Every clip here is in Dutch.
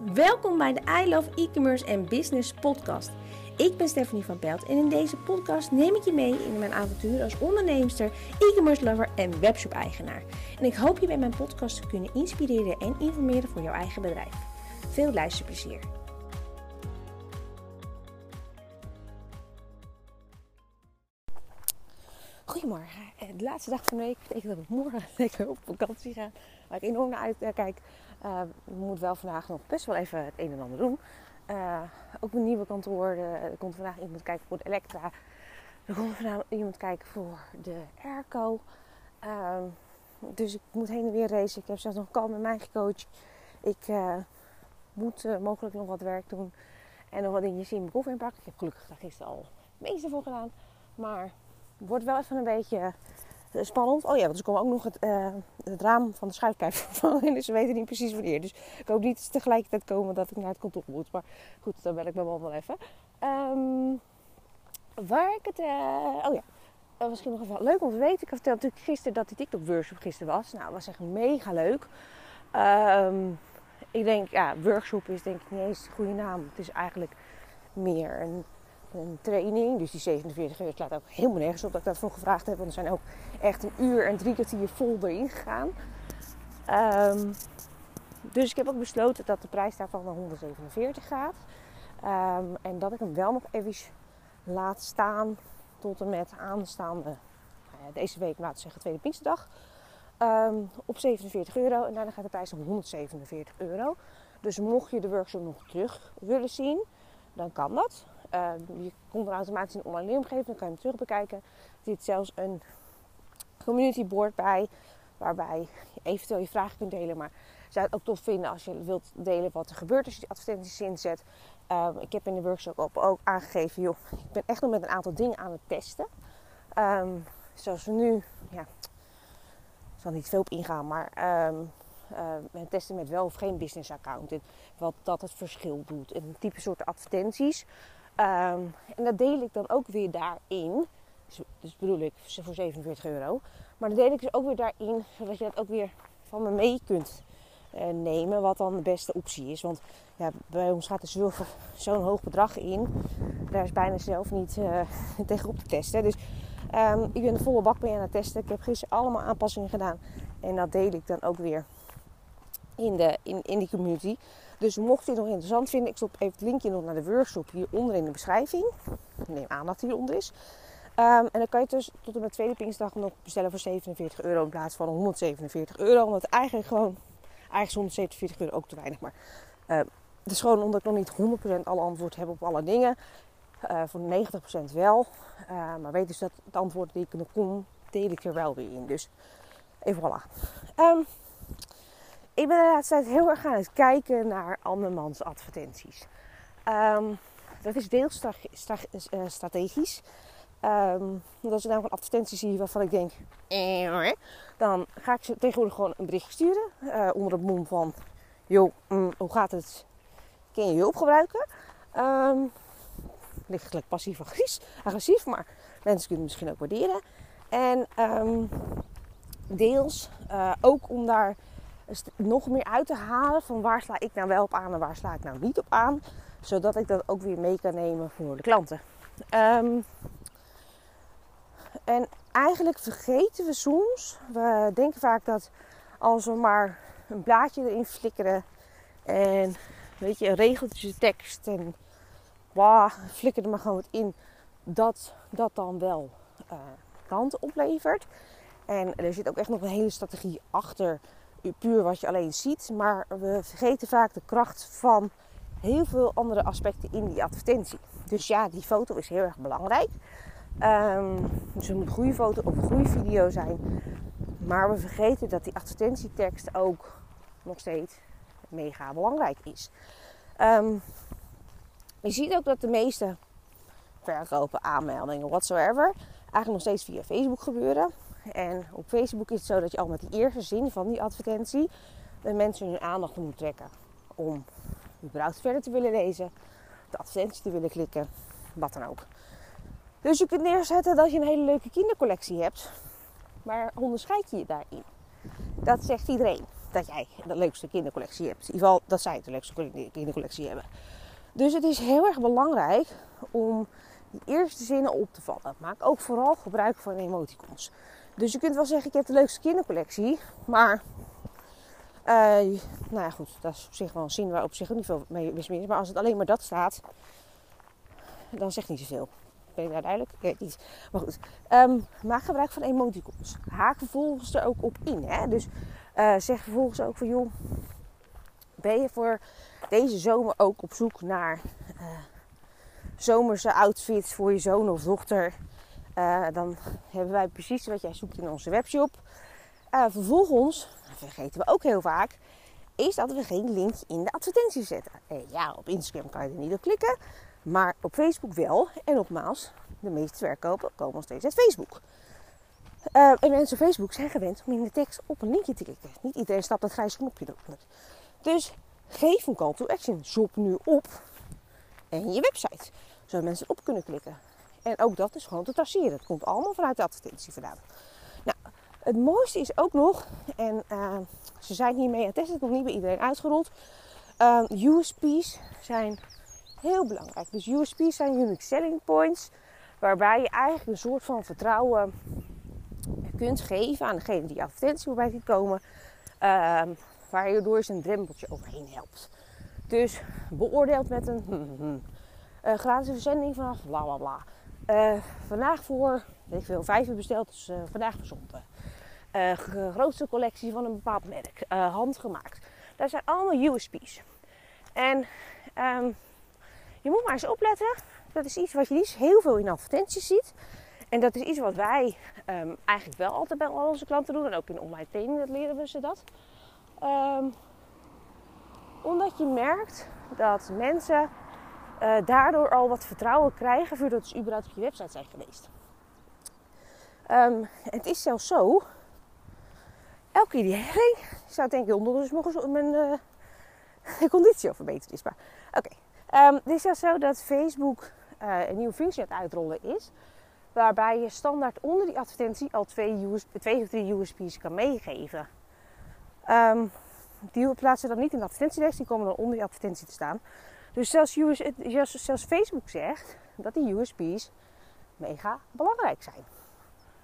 Welkom bij de I Love E-commerce en Business podcast. Ik ben Stephanie van Pelt en in deze podcast neem ik je mee in mijn avontuur als onderneemster, e-commerce lover en webshop eigenaar. En ik hoop je bij mijn podcast te kunnen inspireren en informeren voor jouw eigen bedrijf. Veel luisterplezier. Goedemorgen. Eh, de laatste dag van de week betekent dat ik morgen lekker op vakantie ga. Waar ik enorm naar uitkijk. Uh, ik moet wel vandaag nog best wel even het een en ander doen. Uh, ook mijn nieuwe kantoor. er komt vandaag iemand kijken voor de Elektra. Er komt vandaag iemand kijken voor de Airco. Uh, dus ik moet heen en weer racen. Ik heb zelfs nog call met mijn coach. Ik moet mogelijk nog wat werk doen. En nog wat dingetjes in mijn koffer inpakken. Ik heb gelukkig gisteren al het meeste voor gedaan. Maar wordt wel even een beetje eh, spannend. Oh ja, want ze komen ook nog het, uh, het raam van de schuifpijp vervangen. Dus ze weten niet precies wanneer. Dus ik hoop niet tegelijkertijd komen dat ik naar het kantoor moet. Maar goed, dan bel ik mijn man wel even. Um, waar ik het... Uh, oh ja, uh, misschien nog even leuk om te weten. Ik vertelde natuurlijk gisteren dat die TikTok-workshop gisteren was. Nou, was echt mega leuk. Um, ik denk, ja, workshop is denk ik niet eens de goede naam. Het is eigenlijk meer een een training. Dus die 47 uur slaat ook helemaal nergens op dat ik daarvoor gevraagd heb. Want er zijn ook echt een uur en drie kwartier vol erin gegaan. Um, dus ik heb ook besloten dat de prijs daarvan naar 147 gaat. Um, en dat ik hem wel nog even laat staan tot en met aanstaande, nou deze week laten we zeggen tweede Pinksterdag. Um, op 47 euro. En daarna gaat de prijs om 147 euro. Dus mocht je de workshop nog terug willen zien, dan kan dat. Uh, je komt er automatisch in een online leeromgeving, dan kan je hem terug bekijken. Er zit zelfs een community board bij, waarbij je eventueel je vragen kunt delen. Maar ik zou het ook tof vinden als je wilt delen wat er gebeurt als je die advertenties inzet. Uh, ik heb in de workshop ook aangegeven, joh, ik ben echt nog met een aantal dingen aan het testen. Um, zoals we nu, ja, ik zal niet veel op ingaan, maar um, testen met wel of geen business account. En wat dat het verschil doet. En type soorten advertenties. Um, en dat deel ik dan ook weer daarin. Dus, dus bedoel ik voor 47 euro. Maar dan deel ik dus ook weer daarin, zodat je dat ook weer van me mee kunt uh, nemen. Wat dan de beste optie is. Want ja, bij ons gaat er zo'n hoog bedrag in. Daar is bijna zelf niet uh, tegenop te testen. Dus um, ik ben de volle bak mee aan het testen. Ik heb gisteren allemaal aanpassingen gedaan. En dat deel ik dan ook weer in, de, in, in die community. Dus mocht je het nog interessant vinden, ik stop even het linkje nog naar de workshop hieronder in de beschrijving. Ik neem aan dat die hieronder is. Um, en dan kan je dus tot en met tweede Pinksterdag nog bestellen voor 47 euro in plaats van 147 euro. Omdat eigenlijk gewoon, eigenlijk is 147 euro ook te weinig. Maar uh, het is gewoon omdat ik nog niet 100% alle antwoord heb op alle dingen. Uh, voor 90% wel. Uh, maar weet dus dat het antwoord die ik nog kom, deel ik er wel weer in. Dus even voilà. Um, ik ben de laatste tijd heel erg aan het kijken naar andermans advertenties. Um, dat is deels eh, strategisch. Um, als ik namelijk advertenties zie waarvan ik denk, eh, dan ga ik ze tegenwoordig gewoon een bericht sturen. Uh, onder het mom van, joh, mm, hoe gaat het? Kun je hulp gebruiken? Um, lichtelijk passief agressief, maar mensen kunnen het misschien ook waarderen. En deels uh, ook om daar nog meer uit te halen van waar sla ik nou wel op aan en waar sla ik nou niet op aan. Zodat ik dat ook weer mee kan nemen voor de klanten. Um, en eigenlijk vergeten we soms, we denken vaak dat als we maar een blaadje erin flikkeren en weet je, een regeltje tekst en wauw, flikker er maar gewoon wat in, dat dat dan wel uh, klanten oplevert. En er zit ook echt nog een hele strategie achter puur wat je alleen ziet. Maar we vergeten vaak de kracht van heel veel andere aspecten in die advertentie. Dus ja, die foto is heel erg belangrijk. Um, dus het moet een goede foto of een goede video zijn. Maar we vergeten dat die advertentietekst ook nog steeds mega belangrijk is. Um, je ziet ook dat de meeste verkopen, aanmeldingen, whatsoever, eigenlijk nog steeds via Facebook gebeuren. En op Facebook is het zo dat je al met die eerste zin van die advertentie de mensen hun aandacht moet trekken. Om überhaupt verder te willen lezen, de advertentie te willen klikken, wat dan ook. Dus je kunt neerzetten dat je een hele leuke kindercollectie hebt. Maar onderscheid je je daarin? Dat zegt iedereen. dat jij de leukste kindercollectie hebt. In ieder geval dat zij de leukste kindercollectie hebben. Dus het is heel erg belangrijk om die eerste zinnen op te vallen. Maak ook vooral gebruik van emoticons. Dus je kunt wel zeggen, ik heb de leukste kindercollectie. Maar, uh, nou ja goed, dat is op zich wel een zin waar op zich niet veel mee mis is. Maar als het alleen maar dat staat, dan zegt niet zoveel. Ben ik daar duidelijk? Ik niet. Maar goed, um, maak gebruik van emoticons. Haak vervolgens er ook op in. Hè? Dus uh, zeg vervolgens ook van, joh, ben je voor deze zomer ook op zoek naar uh, zomerse outfits voor je zoon of dochter? Uh, dan hebben wij precies wat jij zoekt in onze webshop. Uh, vervolgens, vergeten we ook heel vaak, is dat we geen link in de advertentie zetten. En ja, op Instagram kan je er niet op klikken, maar op Facebook wel. En nogmaals, de meeste verkopen komen nog steeds uit Facebook. En mensen op Facebook zijn gewend om in de tekst op een linkje te klikken. Niet iedereen stapt dat grijze knopje erop. Dus geef een call to action. Shop nu op en je website. Zodat mensen op kunnen klikken. En ook dat is gewoon te traceren. Het komt allemaal vanuit de advertentie vandaan. Nou, het mooiste is ook nog, en uh, ze zijn hiermee aan het testen, nog niet bij iedereen uitgerold. Eh, USP's zijn heel belangrijk. Dus USP's zijn unique selling points, waarbij je eigenlijk een soort van vertrouwen kunt geven aan degene die advertentie voorbij ziet komen, uh, waar je door een drempeltje overheen helpt. Dus beoordeeld met een uh, gratis verzending vanaf bla bla bla. Uh, vandaag voor, weet ik veel, vijf uur besteld, dus uh, vandaag verzonden. Uh, grootste collectie van een bepaald merk, handgemaakt. Dat zijn allemaal USP's. En um, je moet maar eens opletten. Dat is iets wat je niet heel veel in advertenties ziet. En dat is iets wat wij um, eigenlijk wel altijd bij al onze klanten doen. En ook in online training dat leren we ze dat. Um, omdat je merkt dat mensen uh, daardoor al wat vertrouwen krijgen voordat ze überhaupt op je website zijn geweest. Um, het is zelfs zo, elke keer die herrie zou denken ondertussen nog mijn uh, conditie al verbeterd is. Maar oké, um, het is zelfs zo dat Facebook uh, een nieuwe functie aan het uitrollen is. Waarbij je standaard onder die advertentie al twee, USB, twee of drie USP's kan meegeven. Um, die plaatsen dan niet in de die komen dan onder die advertentie te staan. Dus zelfs, zelfs Facebook zegt dat die USB's mega belangrijk zijn.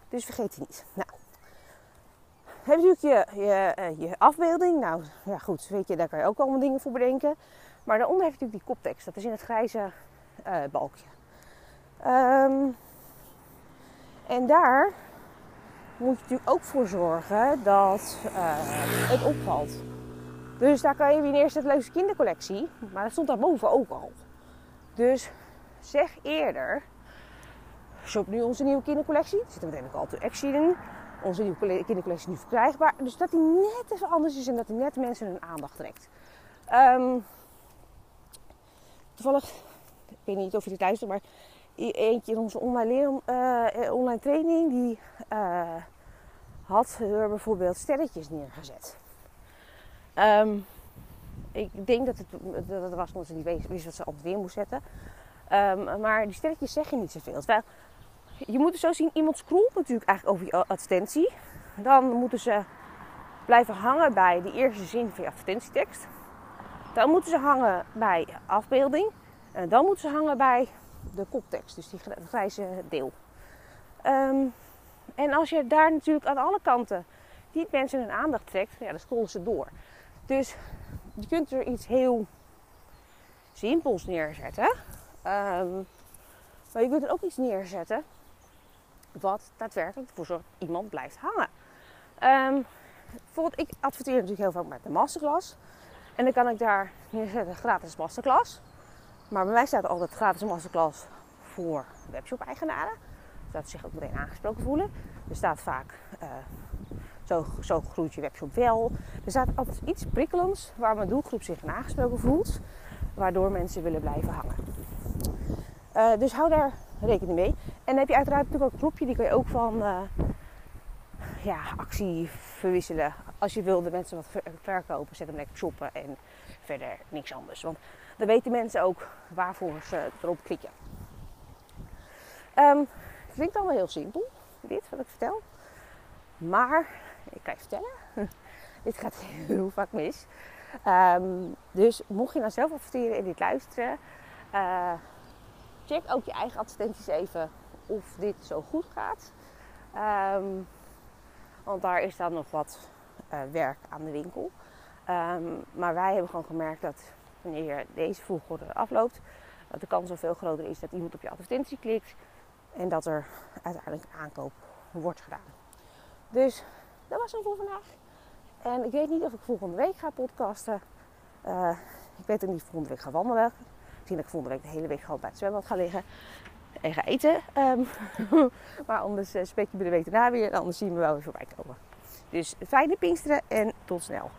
Dus vergeet die niet. Nou, heb je natuurlijk je, je, eh, je, afbeelding. Nou, ja goed, weet je, daar kan je ook allemaal dingen voor bedenken. Maar daaronder heb je natuurlijk die koptekst. Dat is in het grijze uh, balkje. Um, en daar moet je natuurlijk ook voor zorgen dat uh, het opvalt. Dus daar kan je weer eerst het leukste kindercollectie. Maar dat stond daar boven ook al. Dus zeg eerder. Shop nu onze nieuwe kindercollectie. Er zit er meteen een call to action in. Onze nieuwe kindercollectie nu verkrijgbaar. Dus dat die net even anders is en dat die net mensen hun aandacht trekt. Um, toevallig, ik weet niet of je dit luistert, maar eentje in onze online, uh, online training die uh, had er bijvoorbeeld sterretjes neergezet. Um, ik denk dat het, dat het was omdat ze niet wist wat ze op weer moest zetten. Um, maar die sterretjes zeggen niet zoveel. Terwijl, je moet het zo zien, iemand scrolt natuurlijk eigenlijk over je advertentie. Dan moeten ze blijven hangen bij de eerste zin van je advertentietekst. Dan moeten ze hangen bij afbeelding. En dan moeten ze hangen bij de koptekst, dus die grijze deel. Um, en als je daar natuurlijk aan alle kanten niet mensen hun aandacht trekt, ja, dan scrollen ze door. Dus je kunt er iets heel simpels neerzetten. Um, maar je kunt er ook iets neerzetten wat daadwerkelijk ervoor zorgt dat iemand blijft hangen. Um, bijvoorbeeld, ik adverteer natuurlijk heel vaak met de masterclass. En dan kan ik daar neerzetten gratis masterclass. Maar bij mij staat altijd gratis masterclass voor webshop-eigenaren. Dat ze zich ook meteen aangesproken voelen. Er staat vaak uh, zo, zo groeit je webshop wel. Er staat altijd iets prikkelends waar mijn doelgroep zich aangesproken voelt. Waardoor mensen willen blijven hangen. Uh, dus hou daar rekening mee. En dan heb je uiteraard natuurlijk ook een knopje. Die kun je ook van uh, ja, actie verwisselen. Als je wil de mensen wat verkopen, zet hem lekker shoppen. En verder niks anders. Want dan weten mensen ook waarvoor ze erop klikken. Um, klinkt allemaal heel simpel, dit wat ik vertel. Maar ik kan je vertellen, dit gaat heel vaak mis. Ehm, dus mocht je nou zelf adverteren in dit luisteren, uh, check ook je eigen advertenties even of dit zo goed gaat. Ehm, want daar is dan nog wat uh, werk aan de winkel. Ehm, maar wij hebben gewoon gemerkt dat wanneer deze volgorde afloopt, dat de kans al veel groter is dat iemand op je advertentie klikt en dat er uiteindelijk aankoop wordt gedaan. Dus dat was het voor vandaag. En ik weet niet of ik volgende week ga podcasten. Uh, ik weet ook niet of ik volgende week ga wandelen. Misschien dat ik volgende week de hele week gewoon bij het zwembad ga liggen en ga eten. Um, maar anders uh, spreek je me de week daarna weer. En anders zien we wel weer voorbij komen. Dus fijne Pinksteren en tot snel.